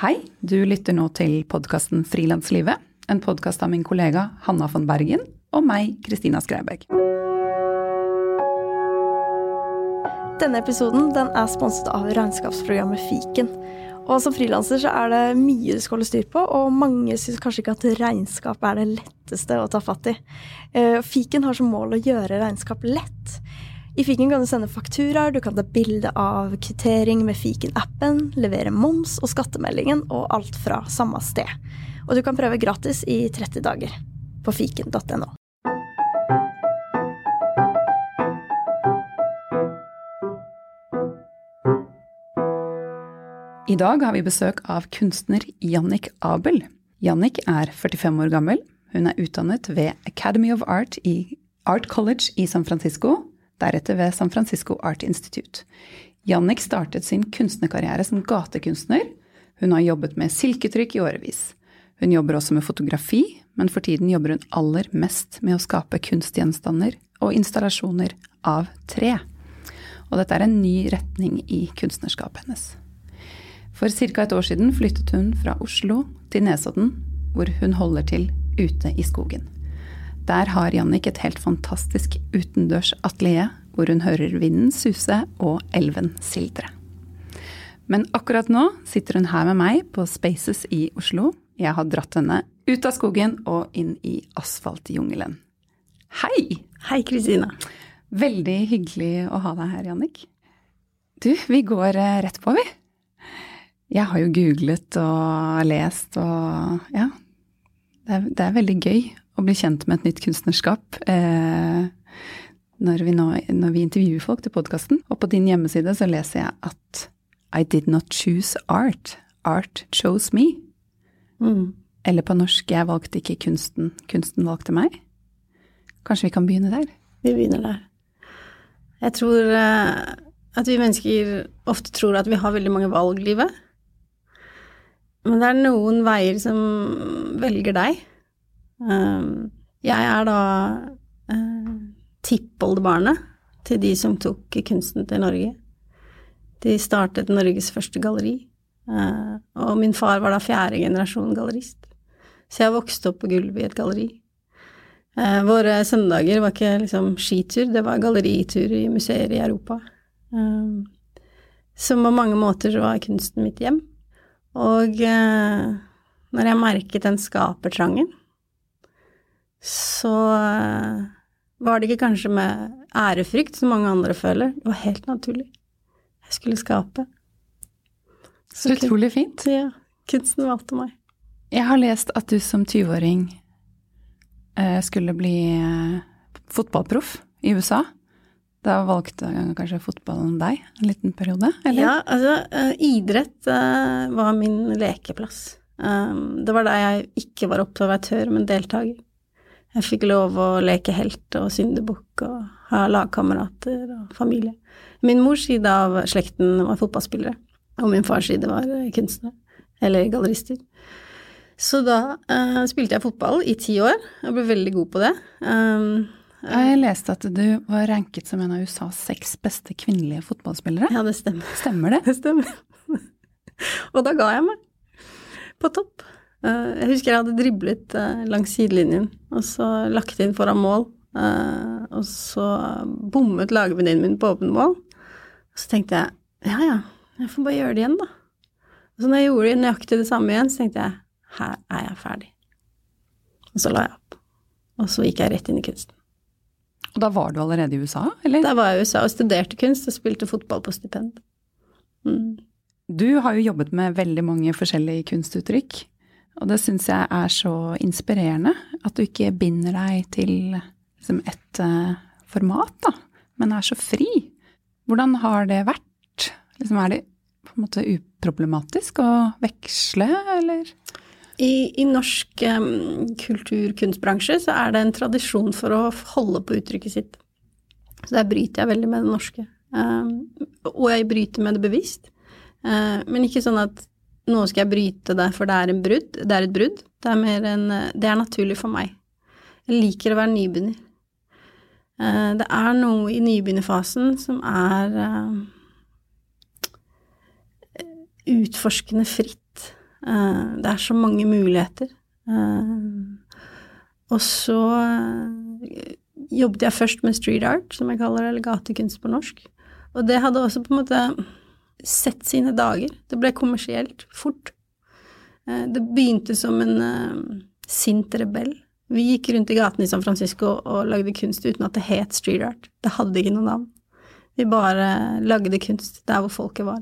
Hei, du lytter nå til podkasten Frilanslivet, en podkast av min kollega Hanna von Bergen og meg, Kristina Skreiberg. Denne episoden den er sponset av regnskapsprogrammet Fiken. Og Som frilanser er det mye du skal holde styr på, og mange syns kanskje ikke at regnskap er det letteste å ta fatt i. Eh, Fiken har som mål å gjøre regnskap lett. I Fiken kan du sende fakturaer, du kan ta bilde av kvittering med Fiken-appen, levere moms og skattemeldingen, og alt fra samme sted. Og du kan prøve gratis i 30 dager på fiken.no. I dag har vi besøk av kunstner Jannik Abel. Jannik er 45 år gammel. Hun er utdannet ved Academy of Art i Art College i San Francisco, deretter ved San Francisco Art Institute. Jannik startet sin kunstnerkarriere som gatekunstner. Hun har jobbet med silketrykk i årevis. Hun jobber også med fotografi, men for tiden jobber hun aller mest med å skape kunstgjenstander og installasjoner av tre. Og dette er en ny retning i kunstnerskapet hennes. For ca. et år siden flyttet hun fra Oslo til Nesodden, hvor hun holder til ute i skogen. Der har Jannik et helt fantastisk utendørs atelier, hvor hun hører vinden suse og elven sildre. Men akkurat nå sitter hun her med meg på Spaces i Oslo. Jeg har dratt henne ut av skogen og inn i asfaltjungelen. Hei! Hei, Kristina. Veldig hyggelig å ha deg her, Jannik. Du, vi går eh, rett på, vi. Jeg har jo googlet og lest og ja. Det er, det er, veldig gøy å bli kjent med et nytt kunstnerskap eh, når, vi nå, når, vi intervjuer folk til podkasten. Og på din hjemmeside så leser jeg at I did not choose art. Art chose me. Mm. Eller på norsk Jeg valgte ikke kunsten, kunsten valgte meg. Kanskje vi kan begynne der? Vi begynner der. Jeg tror uh, at vi mennesker ofte tror at vi har veldig mange valg i livet. Men det er noen veier som velger deg. Um, jeg er da uh, tippoldebarnet til de som tok kunsten til Norge. De startet Norges første galleri, uh, og min far var da fjerde generasjon gallerist. Så jeg vokste opp på gulvet i et galleri. Uh, våre søndager var ikke liksom skitur, det var galleritur i museer i Europa. Så som på mange måter så var kunsten mitt hjem. Og eh, når jeg merket den skapertrangen, så eh, var det ikke kanskje med ærefrykt, som mange andre føler. Det var helt naturlig. Jeg skulle skape. Så utrolig fint. Ja. Kunsten valgte meg. Jeg har lest at du som 20-åring eh, skulle bli eh, fotballproff i USA. Da valgte kanskje fotballen deg en liten periode, eller? Ja, altså idrett var min lekeplass. Det var da jeg ikke var observatør, men deltaker. Jeg fikk lov å leke helt og syndebukk og ha lagkamerater og familie. Min mors side av slekten var fotballspillere, og min fars side var kunstnere, eller gallerister. Så da uh, spilte jeg fotball i ti år, og ble veldig god på det. Um, ja, jeg leste at du var ranket som en av USAs seks beste kvinnelige fotballspillere. Ja, det stemmer. Stemmer det? Det stemmer. Og da ga jeg meg. På topp. Eh, jeg husker jeg hadde driblet eh, langs sidelinjen, og så lagt inn foran mål. Eh, og så bommet lagvenninnen min på åpent mål. Og så tenkte jeg ja ja, jeg får bare gjøre det igjen, da. Og så når jeg gjorde nøyaktig det samme igjen, så tenkte jeg her er jeg ferdig. Og så la jeg opp. Og så gikk jeg rett inn i kunsten. Og da var du allerede i USA, eller? Da var jeg i USA og studerte kunst og spilte fotball på stipend. Mm. Du har jo jobbet med veldig mange forskjellige kunstuttrykk, og det syns jeg er så inspirerende. At du ikke binder deg til liksom, et uh, format, da, men er så fri. Hvordan har det vært? Liksom, er det på en måte uproblematisk å veksle, eller? I, i norsk um, kultur-kunstbransje så er det en tradisjon for å holde på uttrykket sitt. Så der bryter jeg veldig med det norske. Um, og jeg bryter med det bevisst. Uh, men ikke sånn at nå skal jeg bryte det, for det er, en brudd. det er et brudd. Det er, en, det er naturlig for meg. Jeg liker å være nybegynner. Uh, det er noe i nybegynnerfasen som er uh, utforskende fritt Eh, det er så mange muligheter. Eh, og så eh, jobbet jeg først med street art, som jeg kaller det, eller gatekunst på norsk. Og det hadde også på en måte sett sine dager. Det ble kommersielt fort. Det begynte som en sint rebell. Vi gikk rundt i gatene i San Francisco og lagde kunst uten at det het street art. Det hadde ikke noe navn. Vi bare lagde kunst der hvor folket var.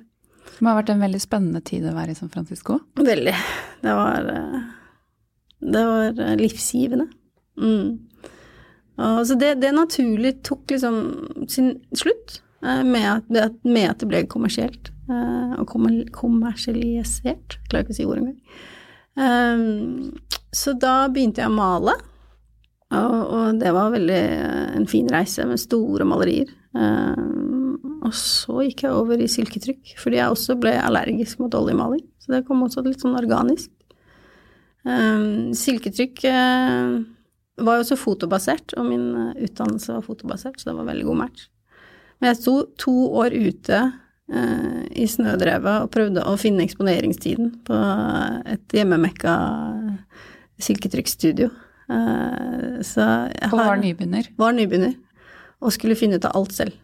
Det må ha vært en veldig spennende tid å være i San Francisco? Veldig. Det var, det var livsgivende. Mm. Og så det, det, naturlig tok liksom sin slutt eh, med at, med at det ble kommersielt. Eh, og kommersialisert. Jeg klarer ikke å si ordet engang. Eh, så da begynte jeg å male. Og, det var veldig en fin reise med store malerier. Og så gikk jeg over i silketrykk, fordi jeg også ble allergisk mot oljemaling. Så det kom også litt sånn organisk. Um, silketrykk var jo også fotobasert, og min utdannelse var fotobasert, så det var veldig god match. Men jeg sto to år ute eh, i snødrevet og prøvde å finne eksponeringstiden på et hjemmemekka silketrykkstudio. så jeg og var nybegynner? Var nybegynner, og skulle finne ut av alt selv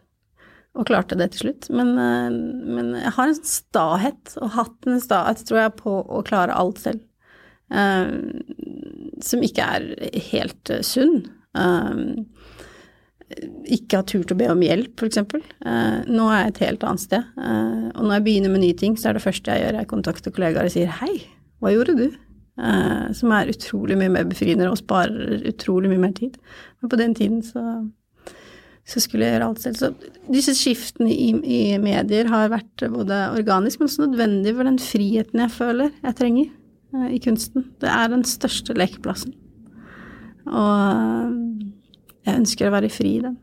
og klarte det til slutt. Men, eh, men jeg har en stahet, og hatt en stahet, tror jeg, på å klare alt selv. Uh, som ikke er helt uh, sunn. Uh, ikke har turt å be om hjelp, f.eks. Uh, nå er jeg et helt annet sted. og når jeg begynner med nye ting, så er det første jeg gjør, jeg kontakter kollegaer og sier 'hei, hva gjorde du?' som er utrolig mye mer befriende og sparer utrolig mye mer tid. Men på den tiden så så skulle jeg gjøre alt selv. Så disse skiftene i, i, medier har vært både organisk, men også nødvendig for den friheten jeg føler jeg trenger uh, i kunsten. Det er den største lekeplassen. Og jeg ønsker å være fri i den.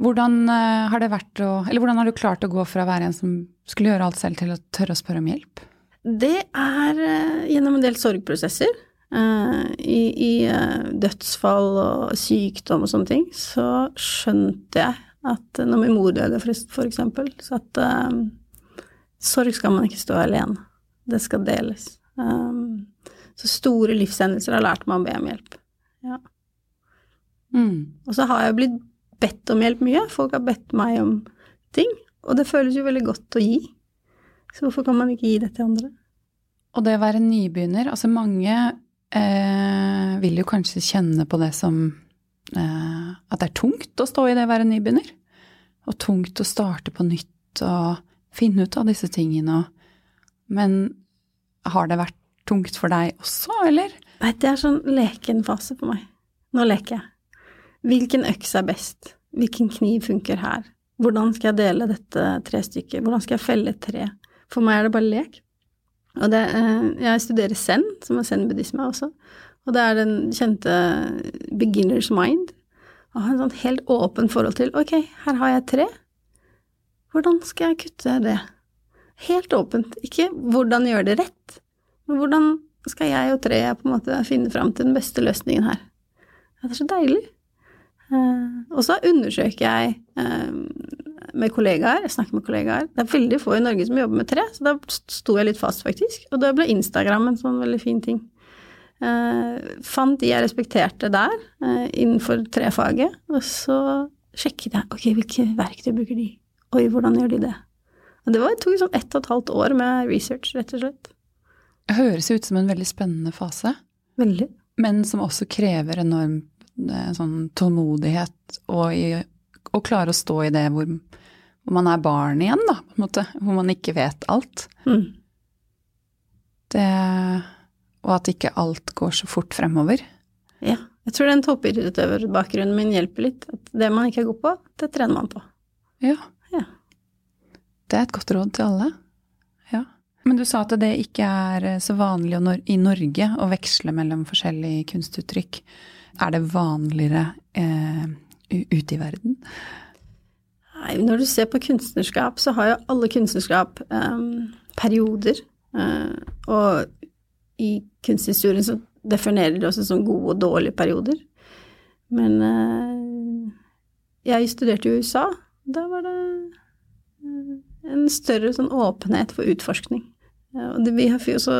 Hvordan uh, har å Eller hvordan har du klart å gå fra å være en som skulle gjøre alt selv, til å tørre å spørre om hjelp? Det er gjennom en del sorgprosesser. Uh, I, i dødsfall og sykdom og sånne ting, så skjønte jeg at når min mor døde, for eksempel, så at um, sorg skal man ikke stå alene. Det skal deles. Um, så store livshendelser har lært meg å be om hjelp. Ja. Mm. Og så har jeg blitt bedt om hjelp mye. Folk har bedt meg om ting, og det føles jo veldig godt å gi. Så hvorfor kan man ikke gi det til andre? Og det å være nybegynner, altså mange eh, vil jo kanskje kjenne på det som eh, At det er tungt å stå i det å være nybegynner. Og tungt å starte på nytt og finne ut av disse tingene. Men har det vært tungt for deg også, eller? Nei, det er sånn lekenfase for meg. Nå leker jeg. Hvilken øks er best? Hvilken kniv funker her? Hvordan skal jeg dele dette trestykket? Hvordan skal jeg felle et tre? For meg er det bare lek. Og det, eh, jeg studerer zen, som er zen-buddhisme også, og det er den kjente beginner's mind. Å ha en sånn helt åpen forhold til ok, her har jeg tre, hvordan skal jeg kutte det? Helt åpent, ikke hvordan gjøre det rett, hvordan skal jeg og treet på en måte finne fram til den beste løsningen her? det er så deilig. Uh, og så undersøker jeg uh, med kollegaer. Jeg snakker med kollegaer. Det er veldig få i Norge som jobber med tre, så da sto jeg litt fast, faktisk. Og da ble Instagram en sånn veldig fin ting. Uh, fant de jeg respekterte der, uh, innenfor trefaget, og så sjekket jeg ok, hvilke verktøy bruker de, oi, hvordan gjør de det? Og det var, tok sånn ett og et halvt år med research, rett og slett. Det høres ut som en veldig spennende fase. Veldig. Men som også krever enorm eh, sånn tålmodighet og i, å klare å stå i det hvor hvor man er barn igjen, da, på en måte. Hvor man ikke vet alt. Mm. Det Og at ikke alt går så fort fremover. Ja. Jeg tror den toppidrettsutøverbakgrunnen min hjelper litt. At det man ikke er god på, det trener man på. Ja. ja. Det er et godt råd til alle. Men du sa at det ikke er så vanlig i Norge å veksle mellom forskjellige kunstuttrykk. Er det vanligere eh, ute i verden? Nei, når du ser på kunstnerskap, så har jo alle kunstnerskap eh, perioder. Eh, og i kunsthistorien så definerer de også som gode og dårlige perioder. Men uh, jeg studerte i USA. Da var det uh, en større sånn åpenhet for utforskning. Og det, vi har også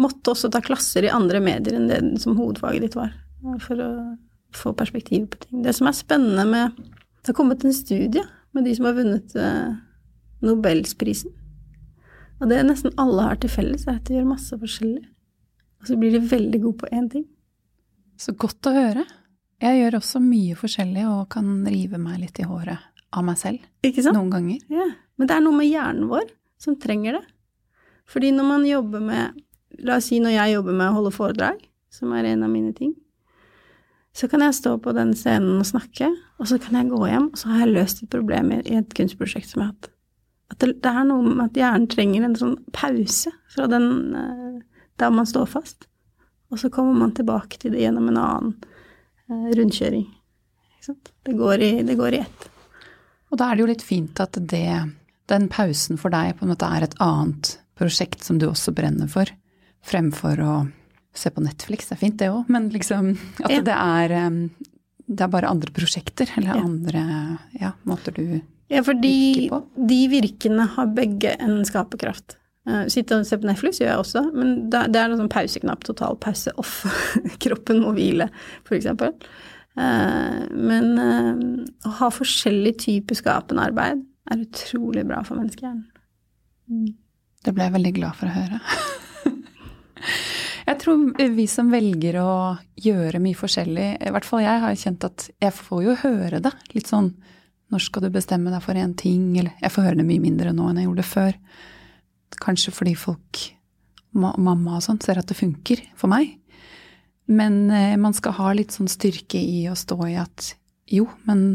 måtte også ta klasser i andre medier enn det som hovedfaget ditt var, for å få perspektiv på ting. Det som er spennende med Det har kommet en studie med de som har vunnet eh, Nobelsprisen. Og det nesten alle har til felles, er at de gjør masse forskjellig. Og så blir de veldig gode på én ting. Så godt å høre. Jeg gjør også mye forskjellig og kan rive meg litt i håret av meg selv. Ikke sant? Noen ganger. Ja. Men det er noe med hjernen vår som trenger det. Fordi når man jobber med La oss si når jeg jobber med å holde foredrag, som er en av mine ting, så kan jeg stå på den scenen og snakke, og så kan jeg gå hjem, og så har jeg løst et problem i et kunstprosjekt som jeg har hatt. At det, det, er noe med at hjernen trenger en sånn pause fra den eh, der man står fast, og så kommer man tilbake til det gjennom en annen eh, rundkjøring. Det går, i, i ett. Og da er det jo litt fint at det, den pausen for deg på en måte er et annet prosjekt som du også brenner for fremfor å se på Netflix. Det er fint, det òg, men liksom at ja. det er det er bare andre prosjekter, eller ja. andre ja, måter du Ja, for de, de virkene har begge en skaperkraft. Uh, sitte og se på Netflix gjør jeg også, men det, det er en sånn pauseknapp. Total pause off. Kroppen må hvile, eksempel. Uh, men uh, å ha forskjellig type skapende arbeid er utrolig bra for menneskehjernen. Mm. Det ble jeg veldig glad for å høre. Jeg tror vi som velger å gjøre mye forskjellig, i hvert fall jeg har kjent at jeg får jo høre det. Litt sånn når skal du bestemme deg for en ting, eller jeg får høre det mye mindre nå enn jeg gjorde det før. Kanskje fordi folk, mamma og sånn, ser at det funker for meg. Men eh, man skal ha litt sånn styrke i å stå i at jo, men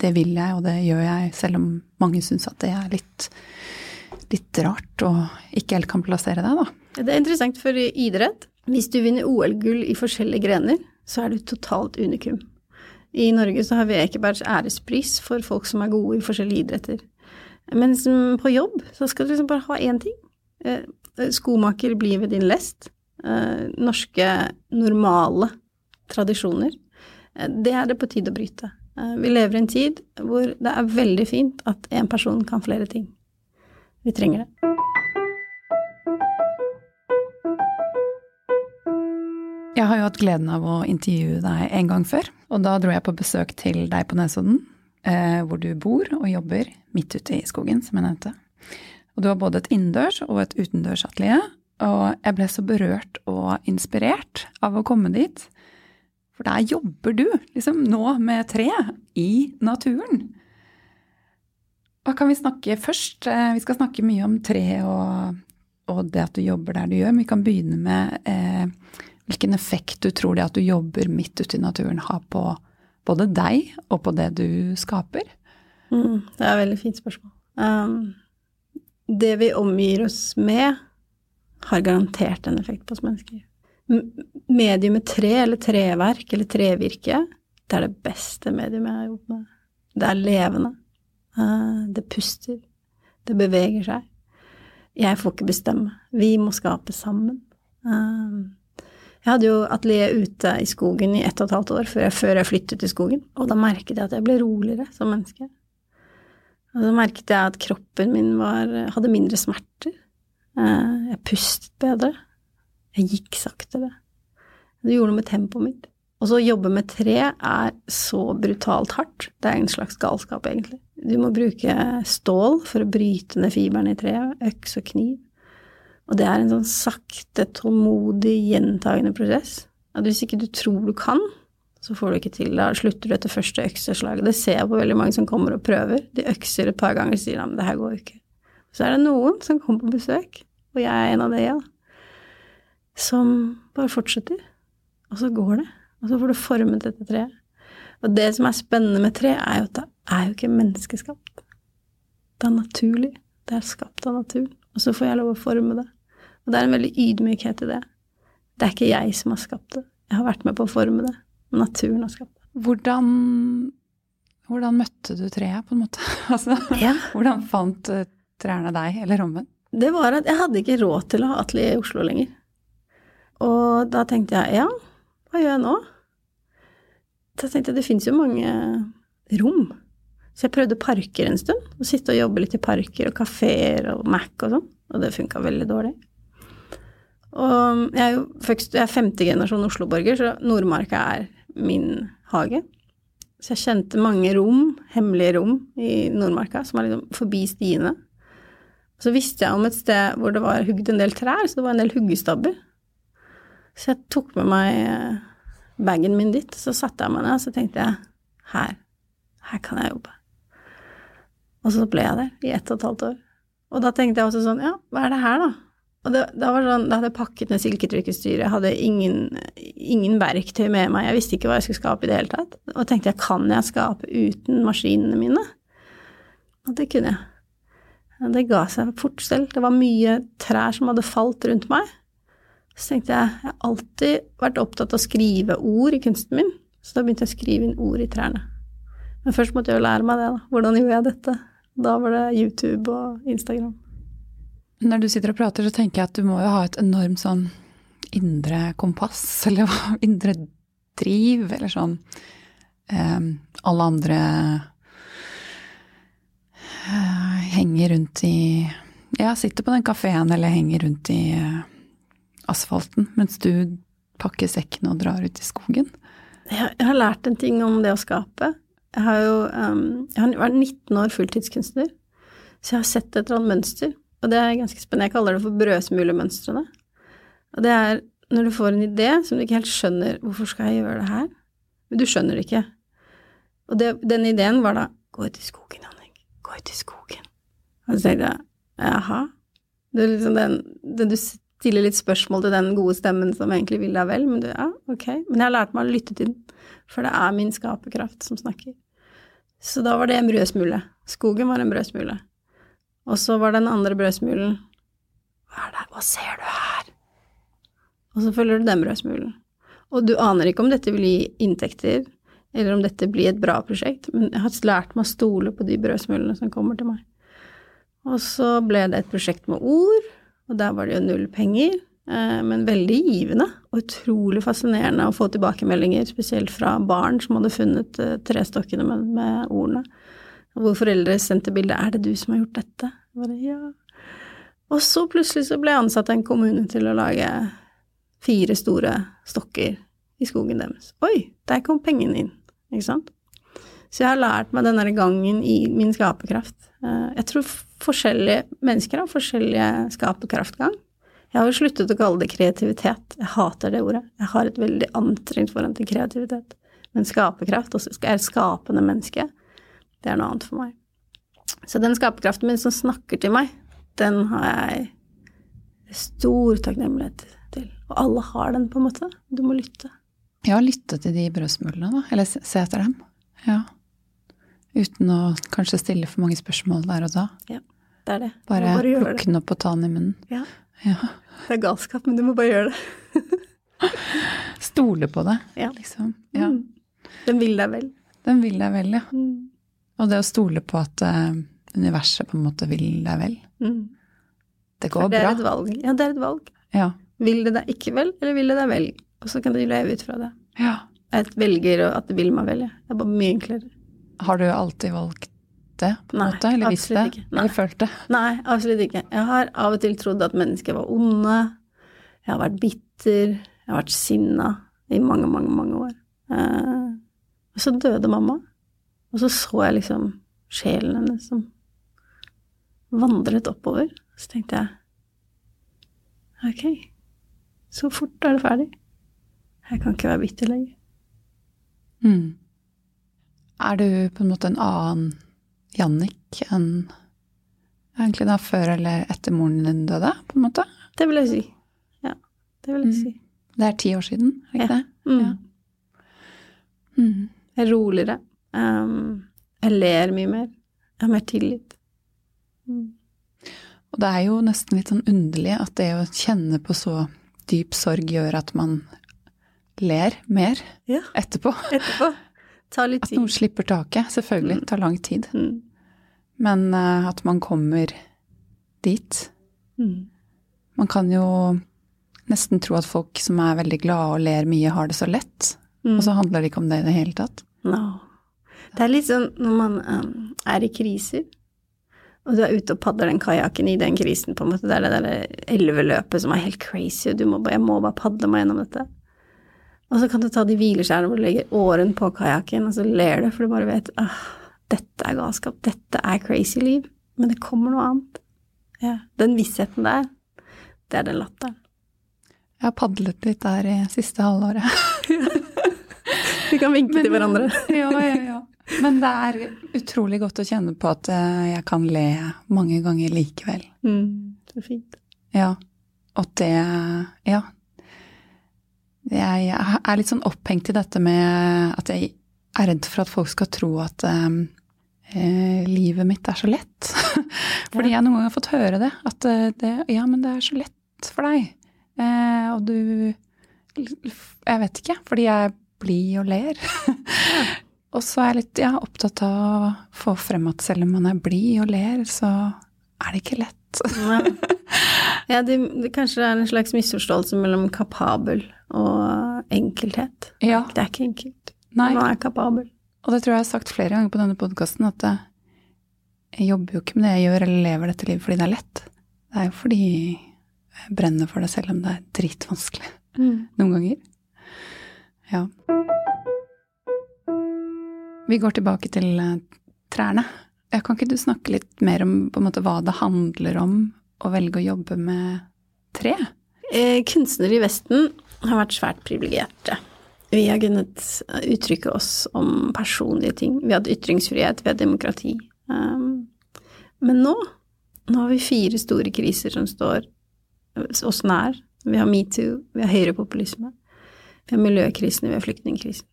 det vil jeg, og det gjør jeg, selv om mange syns at det er litt, litt rart og ikke helt kan plassere deg, da. Det er interessant for idrett. Hvis du vinner OL-gull i forskjellige grener, så er du totalt unikum. I Norge så har vi Ekebergs ærespris for folk som er gode i forskjellige idretter. Mens på jobb så skal du liksom bare ha én ting. Eh, skomaker blir ved din lest. Eh, norske normale tradisjoner. Eh, det er det på tide å bryte. Vi lever i en tid hvor det er veldig fint at én person kan flere ting. Vi trenger det. Jeg har jo hatt gleden av å intervjue deg en gang før. Og da dro jeg på besøk til deg på Nesodden, eh, hvor du bor og jobber midt ute i skogen, som jeg nevnte. Og du har både et innendørs og et utendørsatelier. Og jeg ble så berørt og inspirert av å komme dit. For der jobber du liksom nå med tre i naturen. Hva kan vi snakke først? Eh, vi skal snakke mye om tre og, og det at du jobber der du gjør. Men vi kan begynne med eh, hvilken effekt du tror det at du jobber midt ute i naturen har på både deg og på det du skaper? Mm, det er et veldig fint spørsmål. Um, det vi omgir oss med, har garantert en effekt på oss mennesker. Mediumet tre, eller treverk, eller trevirke, det er det beste mediumet jeg har jobbet med. Det er levende. Uh, det puster. Det beveger seg. Jeg får ikke bestemme. Vi må skape sammen. Um, jeg hadde jo atelier ute i skogen i ett og et halvt år før jeg, før jeg flyttet til skogen, og da merket jeg at jeg ble roligere som menneske. Og da merket jeg at kroppen min var, hadde mindre smerter. Eh, jeg pustet bedre. Jeg gikk saktere. Det gjorde noe med tempoet mitt. Og så å jobbe med tre er så brutalt hardt. Det er en slags galskap, egentlig. Du må bruke stål for å bryte ned fiberne i treet, øks og kniv. Og det er en sånn sakte, tålmodig, gjentagende prosess. At hvis ikke du tror du kan, så får du ikke til. Da slutter du etter første økseslaget. Det ser jeg på veldig mange som kommer og prøver. De økser et par ganger og sier at det her går jo ikke. Så er det noen som kommer på besøk, og jeg er en av de, ja, som bare fortsetter. Og så går det. Og så får du formet dette treet. Og det som er spennende med tre, er jo at det er jo ikke menneskeskapt. Det er naturlig. Det er skapt av naturen. Og så får jeg lov å forme det. Og det er en veldig ydmykhet i det. Det er ikke jeg som har skapt det. Jeg har vært med på å forme det. Naturen har skapt det. Hvordan, hvordan møtte du treet, på en måte? altså, ja. Hvordan fant eh, trærne deg, eller omvendt? Det var at jeg hadde ikke råd til å ha atelier i Oslo lenger. Og da tenkte jeg ja, hva gjør jeg nå? Tenkte jeg det fins jo mange rom Så jeg prøvde parker en stund. Å sitte og jobbe litt i parker og kafeer og Mac og sånn. Og det funka veldig dårlig. Og jeg er jo først, jeg er femte generasjon Oslo-borger, så Nordmarka er min hage. Så jeg kjente mange rom, hemmelige rom i Nordmarka, som var liksom forbi stiene. Så visste jeg om et sted hvor det var hugd en del trær, så det var en del huggestabber. Så jeg tok med meg eh, bagen min dit, så satte jeg meg ned, og så tenkte jeg her, her kan jeg jobbe. Og så ble jeg der i ett og et halvt år. Og da tenkte jeg også sånn, ja, hva er det her, da? Og det, det var sånn, Da hadde jeg pakket ned silketrykkestyret, jeg hadde ingen, ingen, verktøy med meg, jeg visste ikke hva jeg skulle skape i det hele tatt. Og tenkte jeg, kan jeg skape uten maskinene mine? Og det kunne jeg. Det ga seg fort selv. Det var mye trær som hadde falt rundt meg. Så tenkte jeg, jeg har alltid vært opptatt av å skrive ord i kunsten min, så da begynte jeg å skrive inn ord i trærne. Men først måtte jeg jo lære meg det, da. Hvordan gjorde jeg dette? Da var det YouTube og Instagram. Når du sitter og prater, så tenker jeg at du må jo ha et enormt sånn indre kompass, eller indre driv, eller sånn um, Alle andre uh, henger rundt i Ja, sitter på den kafeen eller henger rundt i uh, asfalten, mens du pakker sekken og drar ut i skogen. Jeg, jeg har lært en ting om det å skape. Jeg har jo um, jeg har vært 19 år fulltidskunstner, så jeg har sett et eller annet mønster. Og det er ganske spennende. Jeg kaller det for brødsmulemønstrene. Og det er når du får en idé som du ikke helt skjønner hvorfor skal jeg gjøre det her? Men du skjønner det ikke. Og det, den ideen var da gå ut i skogen, Annik. Gå ut i skogen. Og så tenkte jeg jaha. Det er liksom den, den, du stiller litt spørsmål til den gode stemmen som egentlig vil deg vel, men du ja, ok. Men jeg har lært meg å lytte til den, for det er min skaperkraft som snakker. Så da var det en brødsmule. Skogen var en brødsmule. Og så var den andre brødsmulen Hva er det, hva ser du her? Og så følger du den brødsmulen. Og du aner ikke om dette vil gi inntekter, eller om dette blir et bra prosjekt, men jeg har lært meg å stole på de brødsmulene som kommer til meg. Og så ble det et prosjekt med ord, og der var det jo null penger, eh, men veldig givende og utrolig fascinerende å få tilbakemeldinger, spesielt fra barn som hadde funnet eh, trestokkene med, med ordene. Hvor foreldre sendte bilde 'Er det du som har gjort dette?' Bare, ja. Og så plutselig så ble jeg ansatt av en kommune til å lage fire store stokker i skogen deres. Oi, der kom pengene inn, ikke sant? Så jeg har lært meg den der gangen i min skaperkraft. Eh, jeg tror forskjellige mennesker har forskjellige skaperkraftgang. Jeg har jo sluttet å kalle det kreativitet. Jeg hater det ordet. Jeg har et veldig anstrengt forhold til kreativitet. Men skaperkraft, er et skapende menneske, det er noe annet for meg. Så den skaperkraften min som snakker til meg, den har jeg stor takknemlighet til. Og alle har den, på en måte. Du må lytte. Ja, lytte til de brødsmulene, da. Eller se etter dem. Ja. Uten å kanskje stille for mange spørsmål der og da. Ja, det er det. Bare, bare plukke den opp og ta den i munnen. Ja. ja. Det er galskap, men du må bare gjøre det. Stole på det, ja. liksom. Ja. Mm. Den vil deg vel. Den vil deg vel, ja. Mm. Og det å stole på at uh, universet på en måte vil deg vel. Mm. Det går bra. Det er et valg. Ja, det er et valg. Ja. Vil det deg ikke vel, eller vil det deg vel? Og så kan du leve ut fra det. Ja. Jeg velger at det vil meg vel, ja. Det er bare mye enklere. Har du alltid valgt det, på en Nei, måte? Eller visst det? Ikke. Nei. Eller følt det? Nei, absolutt ikke. Jeg har av og til trodd at mennesker var onde. Jeg har vært bitter. Jeg har vært sinna i mange, mange, mange år. Eh, og så døde mamma. Og så så jeg liksom sjelen hennes som vandret oppover. Så tenkte jeg ok, så fort er det ferdig. Jeg kan ikke være bitter lenger. Mm. Er du på en måte en annen Jannik enn egentlig da før eller etter moren din døde, på en måte? Det vil jeg si. Ja, det vil jeg mm. si. Det er ti år siden, er ikke ja. det? Mm. Ja. Mm. Jeg er roligere. Um, jeg ler mye mer. Jeg har mer tillit. Mm. Og det er jo nesten litt sånn underlig at det å kjenne på så dyp sorg gjør at man ler mer ja. etterpå. Etterpå. Ta litt tid. At noen slipper taket. Selvfølgelig. Mm. tar lang tid. Mm. Men uh, at man kommer dit. Mm. Man kan jo nesten tro at folk som er veldig glade og ler mye, har det så lett. Mm. Og så handler det ikke om det i det hele tatt. No. Det er litt sånn når man um, er i kriser, og du er ute og padler den kajakken i den krisen, på en måte. Det er det der elveløpet som er helt crazy, og du må bare, jeg må bare padle meg gjennom dette. Og så kan du ta de hvileskjærene hvor du legger åren på kajakken, og så ler du, for du bare vet at dette er galskap, dette er crazy liv, men det kommer noe annet. Ja, den vissheten der, det er den latteren. Jeg har padlet litt der i siste halvåret. Vi kan vinke Men- til hverandre. ja, ja, ja. Men det er utrolig godt å kjenne på at eh, jeg kan le mange ganger likevel. Mm, så fint. Ja. Og det Ja. Jeg er litt sånn opphengt i dette med at jeg er redd for at folk skal tro at um, eh, livet mitt er så lett. Fordi jeg noen ganger har fått høre det. At eh, det, ja, men det er så lett for deg. Eh, og du Jeg vet ikke. Fordi jeg blir og ler. og så er jeg litt ja, opptatt av å få frem at selv om man er blid og ler, så er det ikke lett. Ja, ja det, det kanskje er en slags misforståelse mellom kapabel og enkelthet. Ja. Det er ikke enkelt. Nei. Man er kapabel. Og det tror jeg jeg har sagt flere ganger på denne podkasten, at eh, jeg jobber jo ikke med det jeg gjør eller lever dette livet fordi det er lett. Det er jo fordi jeg brenner for det selv om det er dritvanskelig noen ganger. Ja. Vi går tilbake til eh, trærne. Ja, kan ikke du snakke litt mer om måte, hva det handler om å velge å jobbe med tre? Eh, kunstnere i Vesten har vært svært privilegerte. Vi har kunnet uttrykke oss om personlige ting. Vi hatt ytringsfrihet, vi har demokrati. Um, men nå, nå har vi fire store kriser som står oss nær. Vi har metoo, vi har høyrepopulisme, vi har miljøkrisen, vi har flyktningkrisen.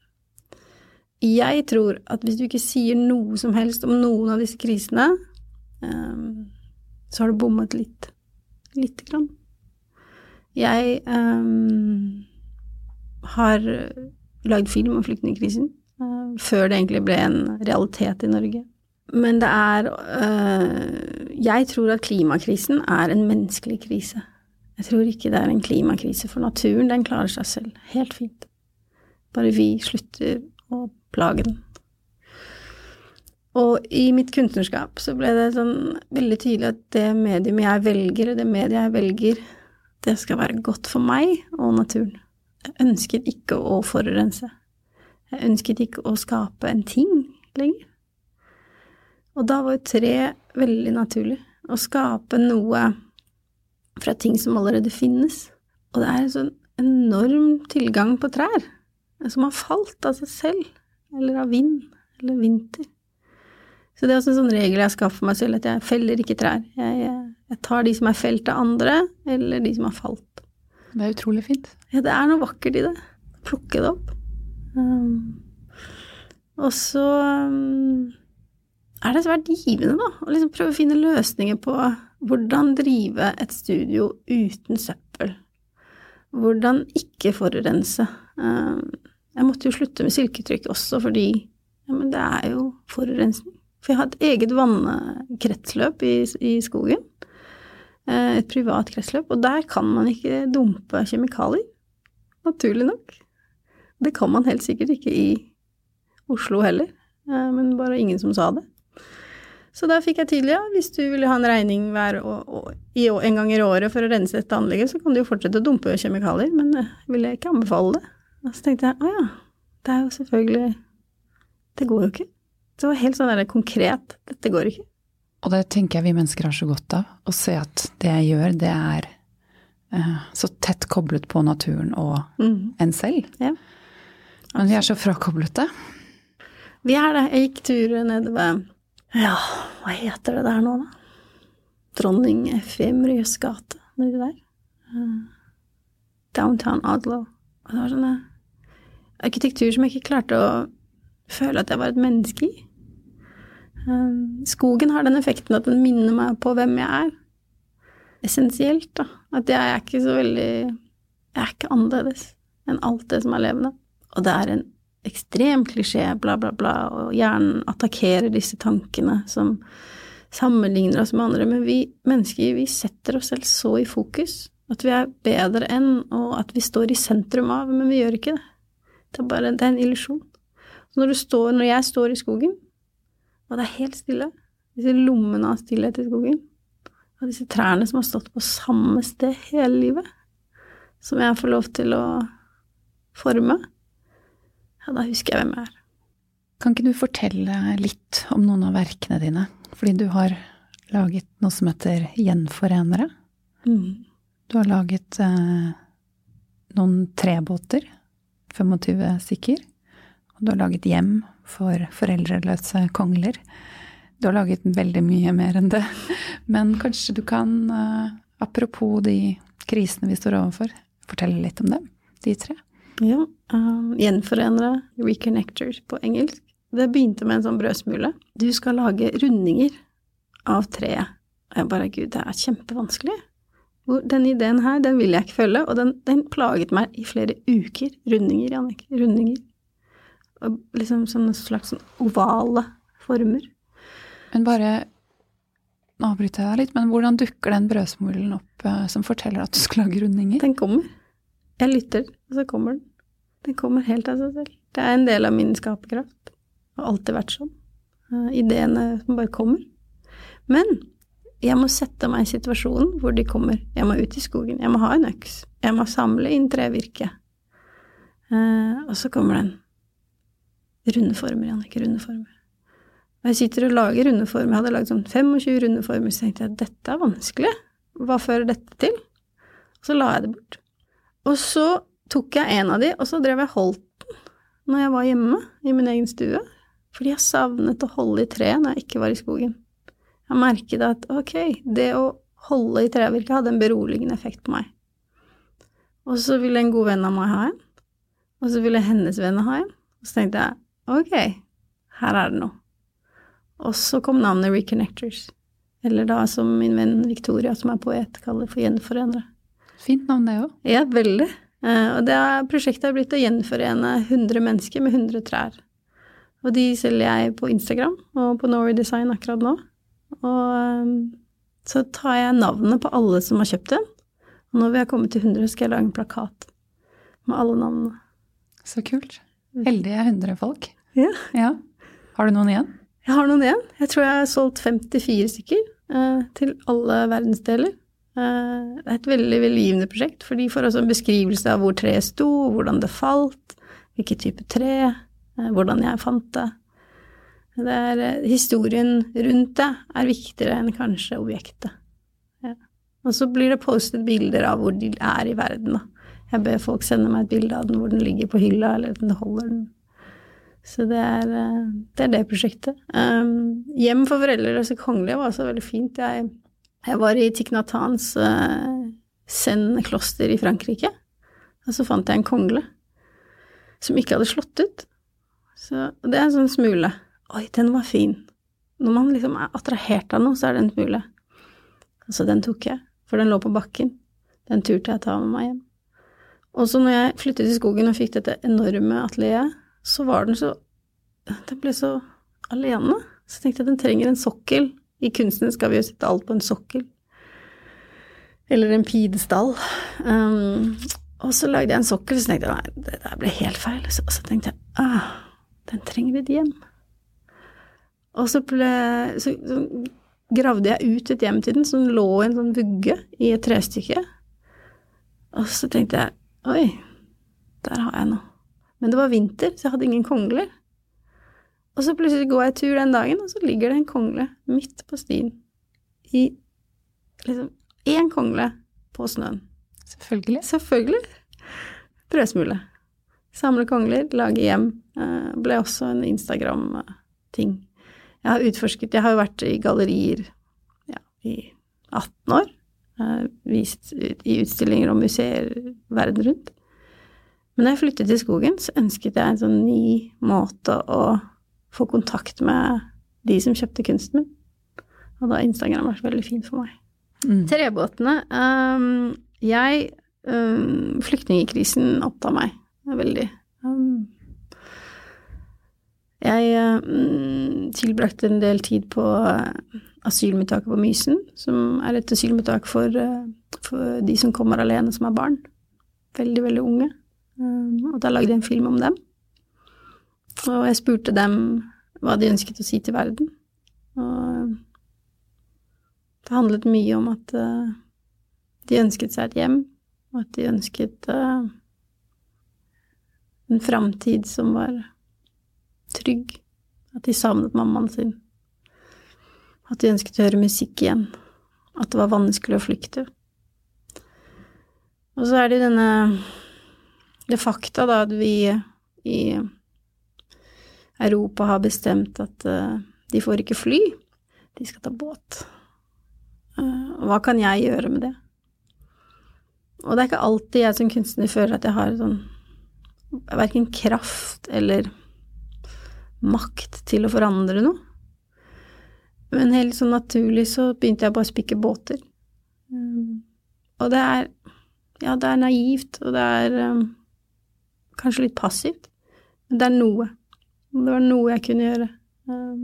Jeg tror at hvis du ikke sier noe som helst om noen av disse krisene, um, så har du bommet litt. Lite grann. Jeg um, har lagd film om flyktningkrisen uh, før det egentlig ble en realitet i Norge. Men det er uh, Jeg tror at klimakrisen er en menneskelig krise. Jeg tror ikke det er en klimakrise for naturen. Den klarer seg selv helt fint. Bare vi slutter å plage den. Og i mitt kunstnerskap så ble det sånn veldig tydelig at det medium jeg velger, det mediet jeg velger, det skal være godt for meg og naturen. Jeg ønsket ikke å forurense. Jeg ønsket ikke å skape en ting lenger. Og da var jo tre veldig naturlig. Å skape noe fra ting som allerede finnes. Og det er en sånn enorm tilgang på trær som har falt av seg selv, eller av vind, eller vinter. Så det er også en sånn regel jeg skaffer meg selv, at jeg feller ikke trær. Jeg, jeg, jeg tar de som er felt av andre, eller de som har falt. Det er utrolig fint. Ja, det er noe vakkert i det. Plukke det opp. Um, og så um, er det svært givende, da, å liksom prøve å finne løsninger på hvordan drive et studio uten søppel. Hvordan ikke forurense. Um, jeg måtte jo slutte med silketrykk også fordi ja, men det er jo forurensning. For jeg har et eget vannkretsløp i, i skogen. Eh, Et privat kretsløp. Og der kan man ikke dumpe kjemikalier. Naturlig nok. Det kan man helt sikkert ikke i Oslo heller. eh, Men bare ingen som sa det. Så da fikk jeg til, ja, hvis du ville ha en regning hver og, og, en gang i året for å rense dette anlegget, så kan du jo fortsette å dumpe kjemikalier, men jeg ville ikke anbefale det. Og så tenkte jeg, å ja, det er jo selvfølgelig Det går jo ikke. Det var helt sånn der konkret. Dette går ikke. Og det tenker jeg vi mennesker har så godt av. Å se at det jeg gjør, det er eh, så tett koblet på naturen og mm. en selv. Ja. Men vi er så frakoblete. Vi er det. Jeg gikk tur nede ved Ja, hva heter det der nå, da? Dronning Efemrius gate, nedi der. Eh, Downtown Adlow. Og det var sånne arkitektur som jeg ikke klarte å føle at jeg var et menneske i. Eh, Skogen har den effekten at den minner meg på hvem jeg er. Essensielt, da. At jeg er ikke så veldig Jeg er ikke annerledes enn alt det som er levende. Og det er en ekstrem klisjé, bla, bla, bla, og hjernen attakkerer disse tankene som sammenligner oss med andre, men vi mennesker, vi setter oss selv så i fokus at vi er bedre enn, og at vi står i sentrum av, men vi gjør ikke det. Det er bare det er en illusjon. Når, du står, når jeg står i skogen, og det er helt stille, disse lommene av stillhet i skogen, og disse trærne som har stått på samme sted hele livet, som jeg får lov til å forme, ja, da husker jeg hvem jeg er. Kan ikke du fortelle litt om noen av verkene dine? Fordi du har laget noe som heter Gjenforenere. Mm. Du har laget eh, noen trebåter, 25 stykker. Og du har laget hjem for foreldreløse kongler. Du har laget veldig mye mer enn det. Men kanskje du kan, eh, apropos de krisene vi står overfor, fortelle litt om dem, de tre? Ja. Um, gjenforenere, reconnectors på engelsk. Det begynte med en sånn brødsmule. Du skal lage rundinger av treet. Og jeg bare, gud, det er kjempevanskelig. Denne ideen her, den vil jeg ikke følge, og den, den plaget meg i flere uker. Rundinger, Jannik. Rundinger. Og liksom sånne slags sånn ovale former. Men bare Nå avbryter jeg deg litt, men hvordan dukker den brødsmulen opp eh, som forteller at du skal lage rundinger? Den kommer. Jeg lytter, og så kommer den. Den kommer helt av seg selv. Det er en del av min skaperkraft. Det har alltid vært sånn. Uh, ideene som bare kommer. Men jeg må sette meg i situasjonen hvor de kommer. Jeg må ut i skogen. Jeg må ha en øks. Jeg må samle inn trevirke. Eh, og så kommer den. Runde former, Jannicke. Runde former. Og jeg sitter og lager runde former. Jeg hadde lagd sånn 25 runde former, så tenkte jeg dette er vanskelig. Hva fører dette til? Og så la jeg det bort. Og så tok jeg en av de, og så drev jeg holdt den når jeg var hjemme i min egen stue. Fordi jeg savnet å holde i treet når jeg ikke var i skogen. Jeg merket at ok, det å holde i trevirket hadde en beroligende effekt på meg. Og så ville en god venn av meg ha en, og så ville hennes venn ha en. Og så tenkte jeg ok, her er det noe. Og så kom navnet Reconnectors. Eller da som min venn Victoria, som er poet, kaller for Gjenforenere. Fint navn, det òg. Ja, veldig. Uh, og det prosjektet har blitt å gjenforene 100 mennesker med 100 trær. Og de selger jeg på Instagram og på Norway Design akkurat nå. Og um, så tar jeg navnet på alle som har kjøpt den. Og når vi har kommet til 100, skal jeg lage en plakat med alle navnene. Så kult. Heldige 100 folk. Ja. ja. Har du noen igjen? Jeg har noen igjen. Jeg tror jeg har solgt 54 stykker eh, til alle verdensdeler. Eh, det er et veldig velgivende prosjekt, for de får også en beskrivelse av hvor treet sto, hvordan det falt, hvilken type tre, eh, hvordan jeg fant det. Det er, historien rundt det er viktigere enn kanskje objektet. Ja. Og så blir det postet bilder av hvor de er i verden. Da. Jeg ber folk sende meg et bilde av den hvor den ligger på hylla, eller den holder den så det er, eh, det er det, prosjektet. Um, hjem for foreldreløse kongelige var også veldig fint. Jeg, jeg var i Tignatans uh, Zen-kloster i Frankrike, og så fant jeg en kongle som ikke hadde slått ut. Så det er en sånn smule. Oi, den var fin. Når man liksom er attrahert av noe, så er det en smule. Så den tok jeg, for den lå på bakken. Den turte jeg ta med meg hjem. Og så når jeg flyttet i skogen og fikk dette enorme atelieret, så var den så Den ble så alene. Så tenkte jeg at den trenger en sokkel. I kunsten skal vi jo sette alt på en sokkel. Eller en pidestall. Um, og så lagde jeg en sokkel, så tenkte jeg nei, det der ble helt feil. Så, så tenkte jeg ah, den trenger et hjem. Og så, ble, så, så gravde jeg ut et hjem til den som lå i en sånn vugge i et trestykke. Og så tenkte jeg oi, der har jeg noe. Men det var vinter, så jeg hadde ingen kongler. Og så plutselig går jeg tur den dagen, og så ligger det en kongle midt på stien. I liksom én kongle på snøen. Selvfølgelig. Selvfølgelig. Brødsmule. Samle kongler, lage hjem. Uh, ble også en Instagram-ting. Jeg har utforsket Jeg har jo vært i gallerier ja, i 18 år. Vist i utstillinger og museer verden rundt. Men da jeg flyttet til skogen, så ønsket jeg en sånn ny måte å få kontakt med de som kjøpte kunsten min. Og da har Instagram vært veldig fint for meg. Mm. Trebåtene um, Jeg um, Flyktningkrisen opptar meg veldig. Um, jeg mm, tilbrakte en del tid på uh, asylmottaket på Mysen, som er et asylmottak for, uh, for de som kommer alene som er barn. Veldig, veldig unge. Um, og da lagde jeg en film om dem. Og jeg spurte dem hva de ønsket å si til verden. Og det handlet mye om at de ønsket seg et hjem, og at de ønsket en framtid som var trygg. At de savnet mammaen sin. At de ønsket å høre musikk igjen. At det var vanskelig å flykte. Og så er det denne Det fakta, da, at vi i Europa har bestemt at uh, de får ikke fly, de skal ta båt. Uh, hva kan jeg gjøre med det? Og det er ikke alltid jeg som kunstner føler at jeg har sånn verken kraft eller makt til å forandre noe. Men helt sånn naturlig så begynte jeg bare å spikke båter. Um, og det er Ja, det er naivt, og det er um, kanskje litt passivt, men det er noe. Det var noe jeg kunne gjøre. Um,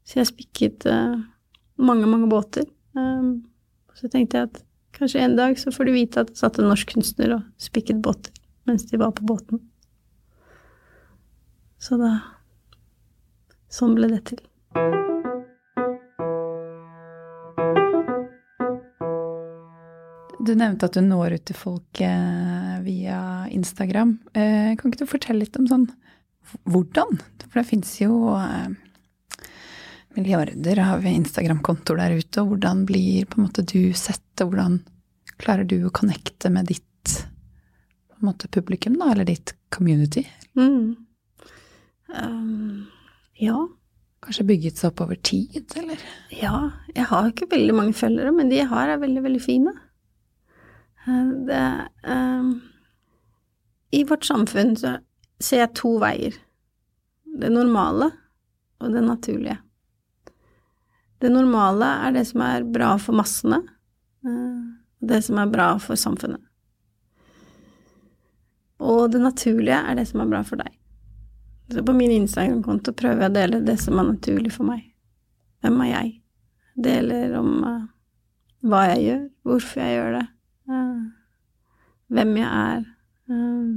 så jeg spikket uh, mange, mange båter. Um, så tenkte jeg at kanskje en dag så får du vite at det satt en norsk kunstner og spikket båter mens de var på båten. Så da Sånn ble det til. Du nevnte at du når ut til folk eh, via Instagram. Eh, kan ikke du fortelle litt om sånn hvordan? For det fins jo eh, milliarder av Instagram-kontoer der ute, og hvordan blir på en måte du sett, og hvordan klarer du å connecte med ditt på en måte publikum, da, eller ditt community? Mm. Um, ja. Kanskje bygget seg opp over tid, eller? Ja, jeg har ikke veldig mange følgere, men de jeg har, er veldig, veldig fine. Det um, I vårt samfunn så ser jeg to veier. Det normale og det naturlige. Det normale er det som er bra for massene, og det som er bra for samfunnet. Og det naturlige er det som er bra for deg. Så på min Instagram-konto prøver jeg å dele det som er naturlig for meg. Hvem er jeg? Deler om uh, hva jeg gjør, hvorfor jeg gjør det, uh, hvem jeg er. Uh,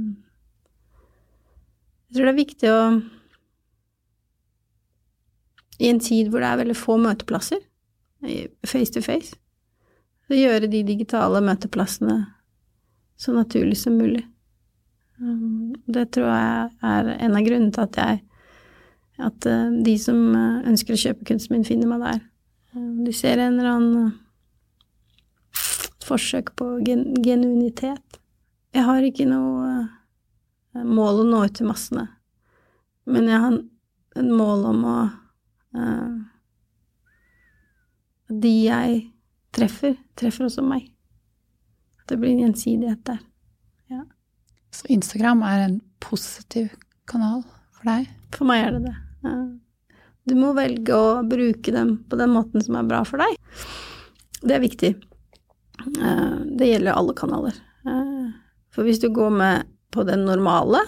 jeg tror det er viktig å I en tid hvor det er veldig få møteplasser, face to face, så gjøre de digitale møteplassene så naturlig som mulig. Um, det tror jeg er en av grunnene til at jeg At uh, de som uh, ønsker å kjøpe kunsten min, finner meg der. Du de ser en eller annen uh, forsøk på gen genuinitet. Jeg har ikke noe mål å nå ut til massene, men jeg har et mål om å uh, de jeg treffer, treffer også meg. At det blir en gjensidighet der. Ja. Så Instagram er en positiv kanal for deg? For meg er det det. Du må velge å bruke dem på den måten som er bra for deg. Det er viktig. Eh, det gjelder alle kanaler. Eh, for hvis du går med på det normale,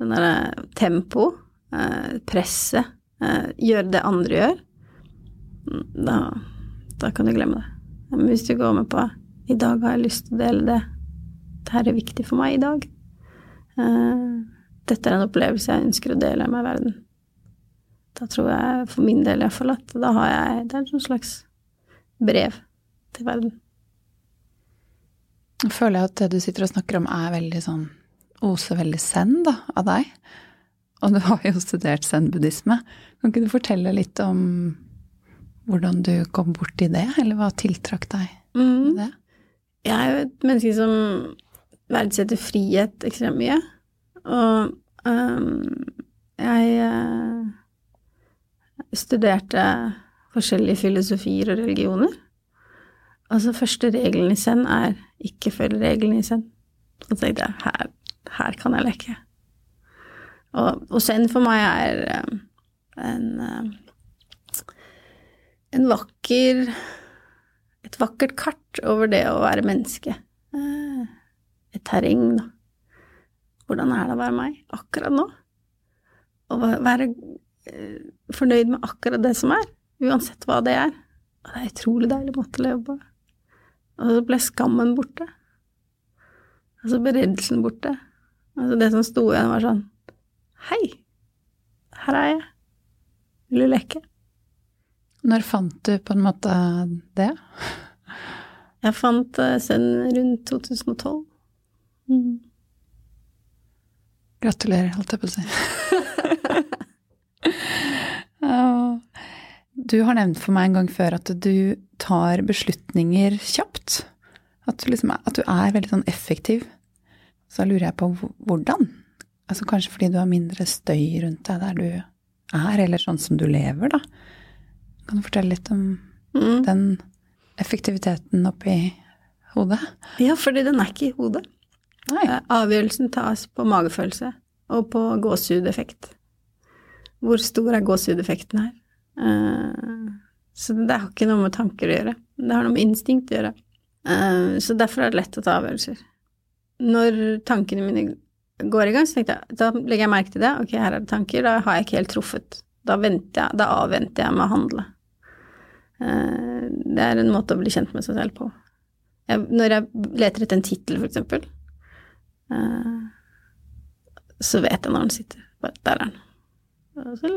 den derre tempo, eh, presset, gjøre det andre gjør, mm, da, da kan du glemme det. Men hvis du går med på i dag har jeg lyst til å dele det, det her er viktig for meg i dag, dette er en opplevelse jeg ønsker å dele med verden. Da tror jeg, for min del iallfall, at da har jeg Det er et slags brev til verden. Jeg føler at det du sitter og snakker om, er veldig sånn Oser veldig zen, da, av deg. Og du har jo studert zen-buddhisme. Kan ikke du fortelle litt om hvordan du kom borti det, eller hva tiltrakk deg med mm. det? Jeg er jo et menneske som verdsetter frihet ekstremt mye. Og um, jeg uh, studerte forskjellige filosofier og religioner. Altså, første regelen i Zen er ikke følg reglene i Zen. Så tenkte jeg her, her kan jeg leke. Og, og Zen for meg er um, en, um, en vakker Et vakkert kart over det å være menneske. Uh, et terreng, da. Hvordan er det å være meg akkurat nå? Å være eh, fornøyd med akkurat det som er, uansett hva det er. Og det er utrolig deilig måte å leve på. Og så ble skammen borte. Og så ble reddelsen borte. Altså det som sto igjen, var sånn Hei, her er jeg. Vil du leke? Når fant du på en måte det? Jeg fant Zen rundt 2012. Mm. Gratulerer, holdt jeg på å si. du har nevnt for meg en gang før at du tar beslutninger kjapt. At du, liksom, at du er veldig sånn effektiv. Så lurer jeg på hvordan? Altså Kanskje fordi du har mindre støy rundt deg der du er, eller sånn som du lever, da. Kan du fortelle litt om mm. den effektiviteten oppi hodet? Ja, fordi den er ikke i hodet. Nei. Eh, avgjørelsen tas på magefølelse og på gåsehudeffekt. Hvor stor er gåsehudeffekten her? Uh, så det har ikke noe med tanker å gjøre. Det har noe med instinkt å gjøre. Uh, så derfor er det lett å ta avgjørelser. Når tankene mine går i gang, så tenkte jeg, da legger jeg merke til det. Ok, her er det tanker. Da har jeg ikke helt truffet. Da, jeg, da avventer jeg med å handle. Det er en måte å bli kjent med seg selv på. Jeg, når jeg leter etter en tittel, for eksempel, så vet jeg når den sitter. Der er den. Så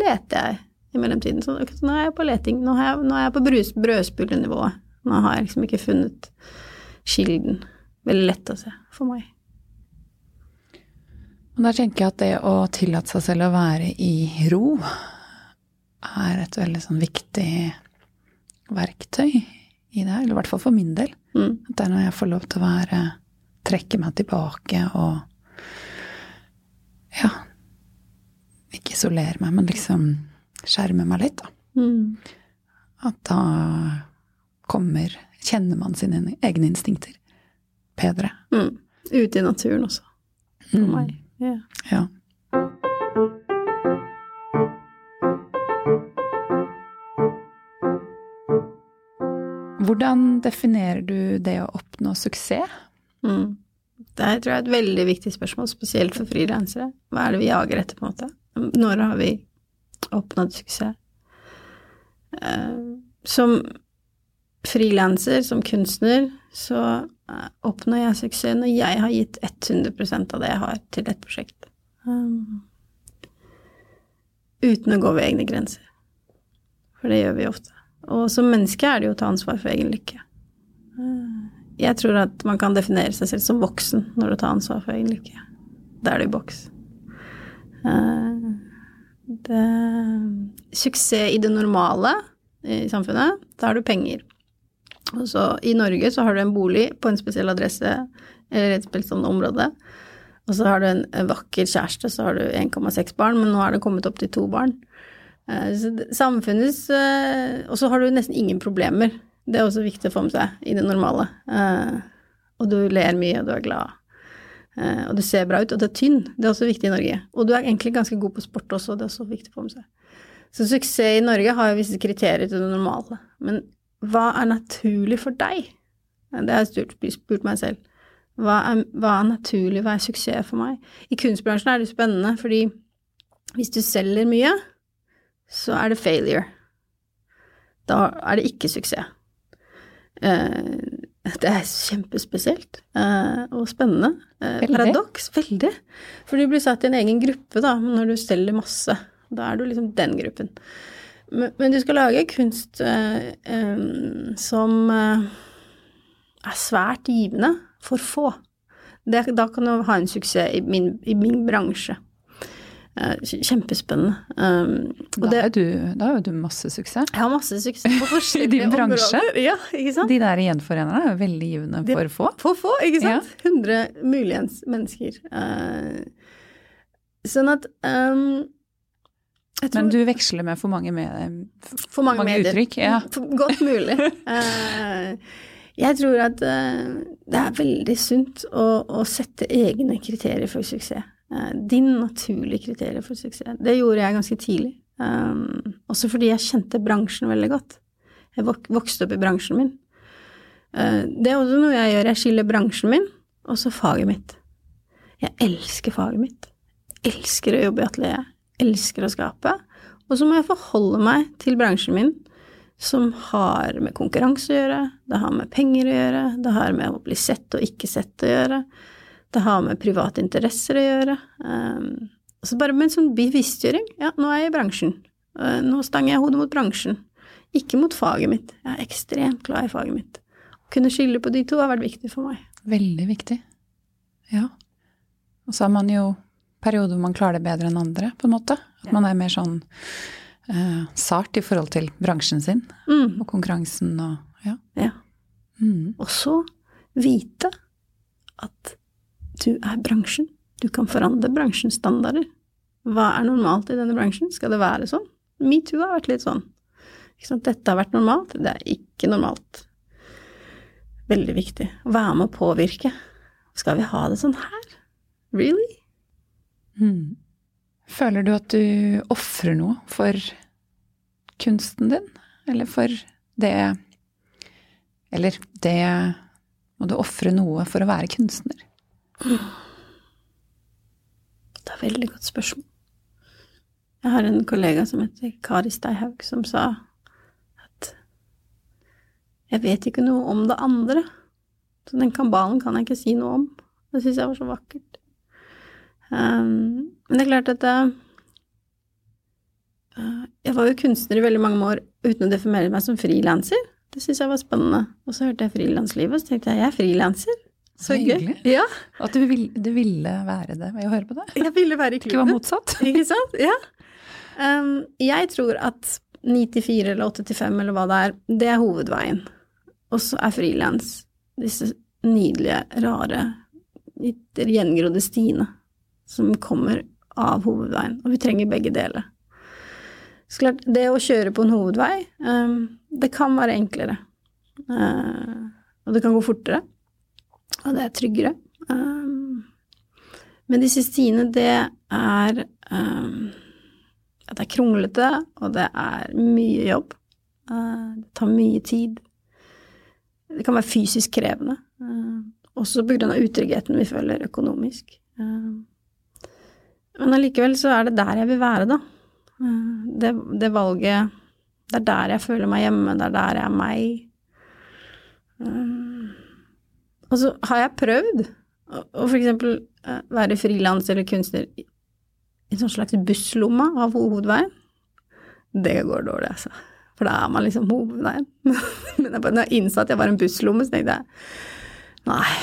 leter jeg i mellomtiden. Så, så nå er jeg på leting. Nå, jeg, nå er jeg på brødspullenivået. Nå har jeg liksom ikke funnet kilden. Veldig lett å se for meg. Og der tenker jeg at det å tillate seg selv å være i ro er et veldig sånn viktig verktøy i det, eller i hvert fall for min del. Mm. At det er når jeg får lov til å være Trekke meg tilbake og Ja, ikke isolere meg, men liksom skjerme meg litt, da. Mm. At da kommer Kjenner man sine egne instinkter bedre. Mm. Ute i naturen også, for mm. meg. Yeah. Ja. Hvordan definerer du det å oppnå suksess? Mm. Det tror jeg er et veldig viktig spørsmål, spesielt for frilansere. Hva er det vi jager etter, på en måte? Når har vi oppnådd suksess. Eh, som frilanser, som kunstner, så eh, oppnår jeg suksess når jeg har gitt 100% av det jeg har, til et prosjekt. Um, uten å gå ved egne grenser. For det gjør vi ofte. Og som menneske er det jo å ta ansvar for egen lykke. Jeg tror at man kan definere seg selv som voksen når du tar ansvar for egen lykke. Da er du i boks. Det, suksess i det normale i samfunnet, da har du penger. Og så I Norge så har du en bolig på en spesiell adresse eller et spesielt område. Og så har du en vakker kjæreste, så har du 1,6 barn, men nå er det kommet opp til to barn. Eh, så samfunnets eh, Og så har du nesten ingen problemer. Det er også viktig å få med seg i det normale. Uh, og du ler mye, og du er glad. Uh, og du ser bra ut, og du er tynn. Det er også viktig i Norge. Og du er egentlig ganske god på sport også, det er også viktig å få med seg. Så suksess i Norge har jo visse kriterier til det normale. Men hva er naturlig for deg? Det har jeg spurt, spurt meg selv. Hva er, hva er, naturlig, hva er suksess for meg? I kunstbransjen er det spennende, fordi hvis du selger mye, så er det failure. Da er det ikke suksess. Eh, det er kjempespesielt uh, og spennende. Uh, veldig. Paradoks. Veldig. For du blir satt i en egen gruppe da, når du selger masse. Da er du liksom den gruppen. Men, men du skal lage kunst som er svært givende for få. Da kan du ha en suksess i min, i min bransje. Eh, kjempespennende. Um, da, er du, da, har jo du masse suksess. Jeg har masse suksess på forskjellige I din bransje. Ja? De der gjenforenerne er jo veldig givende for få. For få, ikke sant. Ja. 100 muligens mennesker. Uh, sånn at um, tror, Men du veksler med for mange, med, for mange, mange uttrykk? Ja. Godt mulig. uh, jeg tror at uh, det er veldig sunt å, å sette egne kriterier for suksess. Eh, din naturlige kriterier for suksess. Det gjorde jeg ganske tidlig. Um, også fordi jeg kjente bransjen veldig godt. Jeg vok vokste opp i bransjen min. Uh, det er også noe jeg gjør. Jeg skiller bransjen min og så faget mitt. Jeg elsker faget mitt. Jeg elsker å jobbe i atelier. Elsker å skape. Og så må jeg forholde meg til bransjen min, som har med konkurranse å gjøre, det har med penger å gjøre, det har med å bli sett og ikke sett å gjøre. Det har med private interesser å gjøre. Um, så bare med en sånn bevisstgjøring. Ja, nå er jeg i bransjen. Eh, Nå stanger jeg hodet mot bransjen. Ikke mot faget mitt. Jeg er ekstremt glad i faget mitt. Å kunne skille på de to har vært viktig for meg. Veldig viktig. Ja. Og så har man jo perioder hvor man klarer det bedre enn andre, på en måte. At man er mer sånn uh, sart i forhold til bransjen sin Mm. og konkurransen og ja. Ja. Mm. Og så vite at du er bransjen. Du kan forandre bransjens standarder. Hva er normalt i denne bransjen? Skal det være sånn? Metoo har vært litt sånn. Dette har vært normalt, det er ikke normalt. Veldig viktig. Å være med å påvirke. Skal vi ha det sånn her? Really? Mm. Føler du at du ofrer noe for kunsten din? Eller for det Eller det Må du ofre noe for å være kunstner? Det er et veldig godt spørsmål. Jeg har en kollega som heter Kari Steihaug, som sa at jeg vet ikke noe om det andre, så den kabalen kan jeg ikke si noe om. Det syns jeg var så vakkert. Um, men det er klart at uh, jeg var jo kunstner i veldig mange år uten å definere meg som frilanser. Det syns jeg var spennende. Og så hørte jeg frilanslivet, og så tenkte jeg jeg er frilanser. Så gøy. Ja, At du, vil, du ville være det ved å høre på det? jeg ville være i Ikke var motsatt? Ikke sant? Ja. Um, jeg tror at 9 til 4 eller 8 til 5 eller hva det er, det er hovedveien. Og så er frilans disse nydelige, rare, litt gjengrodde stiene som kommer av hovedveien. Og vi trenger begge deler. Så klart, det å kjøre på en hovedvei, um, det kan være enklere. Uh, og det kan gå fortere. Og det er tryggere. Um, men siste tidene, det er um, ja, Det er kronglete, og det er mye jobb. Uh, det tar mye tid. Det kan være fysisk krevende. Uh, også av utryggheten vi føler økonomisk. Uh, men allikevel så er det der jeg vil være, da. Uh, det, det valget Det er der jeg føler meg hjemme, det er der jeg er meg. Um, og så har jeg prøvd å f.eks. eh, være frilans eller kunstner i en sånn slags busslomme av hovedveien. Det går dårlig, altså. For da er man liksom hovedveien. Men jeg bare, når jeg innså at jeg var en busslomme, så tenkte jeg nei,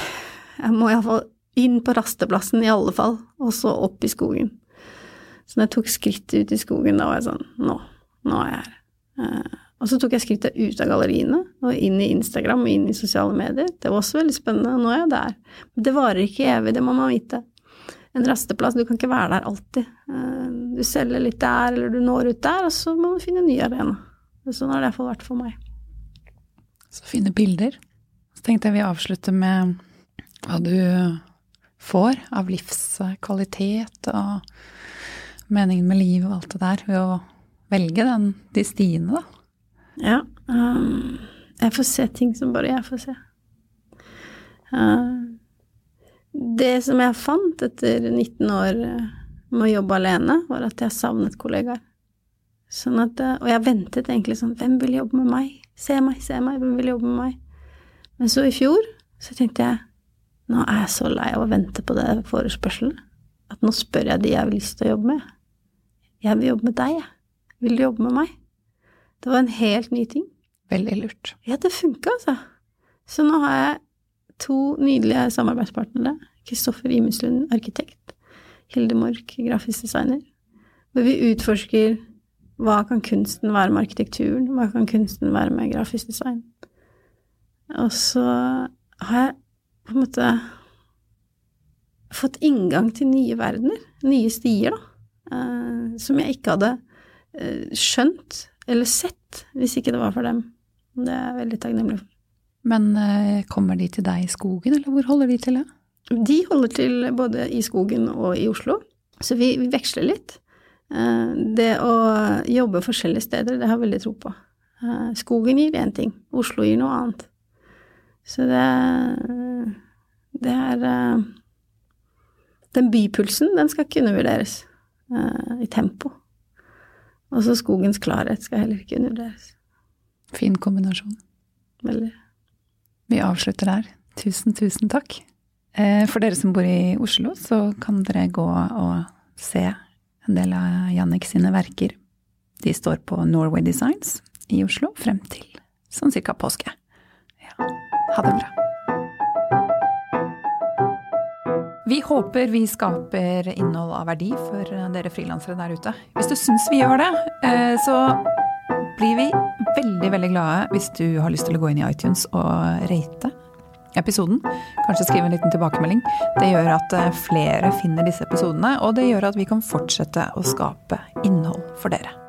jeg må iallfall inn på rasteplassen i alle fall, og så opp i skogen. Så når jeg tok skrittet ut i skogen, da var jeg sånn Nå, nå er jeg her. Og så tok jeg skrittet ut av galleriene og inn i Instagram og inn i sosiale medier. Det var også veldig spennende. Nå er jeg der. Men det varer ikke evig, det må man vite. En rasteplass, du kan ikke være der alltid. Eh, Du selger litt der, eller du når ut der, og så må du finne en ny arena. Sånn har det iallfall vært for meg. Så fine bilder. Så tenkte jeg vi avslutter med hva du får av livskvalitet og meningen med livet og alt det der ved å velge den, de stiene, da. Ja. Um, jeg får se ting som bare jeg får se. Uh, det som jeg fant etter 19 år med å jobbe alene, var at jeg savnet kollegaer. Sånn at, eh, og jeg ventet egentlig sånn Hvem vil jobbe med meg? Se meg, se meg, hvem vil jobbe med meg? Men så i fjor så tenkte jeg nå er jeg så lei av å vente på det forespørselen at nå spør jeg de jeg har lyst til å jobbe med. Jeg vil jobbe med deg, jeg. Vil du jobbe med meg? Det var en helt ny ting. Veldig lurt. Ja, det funka, altså. Så nå har jeg to nydelige samarbeidspartnere. Kristoffer Imeslund, arkitekt. Hilde Mork, grafisk designer. Hvor vi utforsker hva kan kunsten være med arkitekturen, hva kan kunsten være med grafisk design. Og så har jeg på en måte fått inngang til nye verdener, nye stier, da. eh, som jeg ikke hadde eh, skjønt eller sett hvis ikke det var for dem. Det er jeg veldig takknemlig for. Men eh, kommer de til deg i skogen, eller hvor holder de til? Ja? De holder til både i skogen og i Oslo, så vi, vi veksler litt. Eh, Det å jobbe forskjellige steder, det har jeg veldig tro på. Eh, Skogen gir én ting, Oslo gir noe annet. Så det, det er Den bypulsen, den skal kunne undervurderes eh, i tempo. Og så skogens klarhet skal heller ikke undervurderes. Fin kombinasjon. Veldig. Vi avslutter der. Tusen, tusen takk. Eh, For dere som bor i Oslo, så kan dere gå og se en del av Jannik sine verker. De står på Norway Designs i Oslo frem til sånn cirka påske. Ja, ha det bra. Vi håper vi skaper innhold av verdi for dere frilansere der ute. Hvis du syns vi gjør det, eh, så blir vi veldig, veldig glade hvis du har lyst til å gå inn i iTunes og rate episoden. Kanskje skrive en liten tilbakemelding. Det gjør at eh, flere finner disse episodene, og det gjør at vi kan fortsette å skape innhold for dere.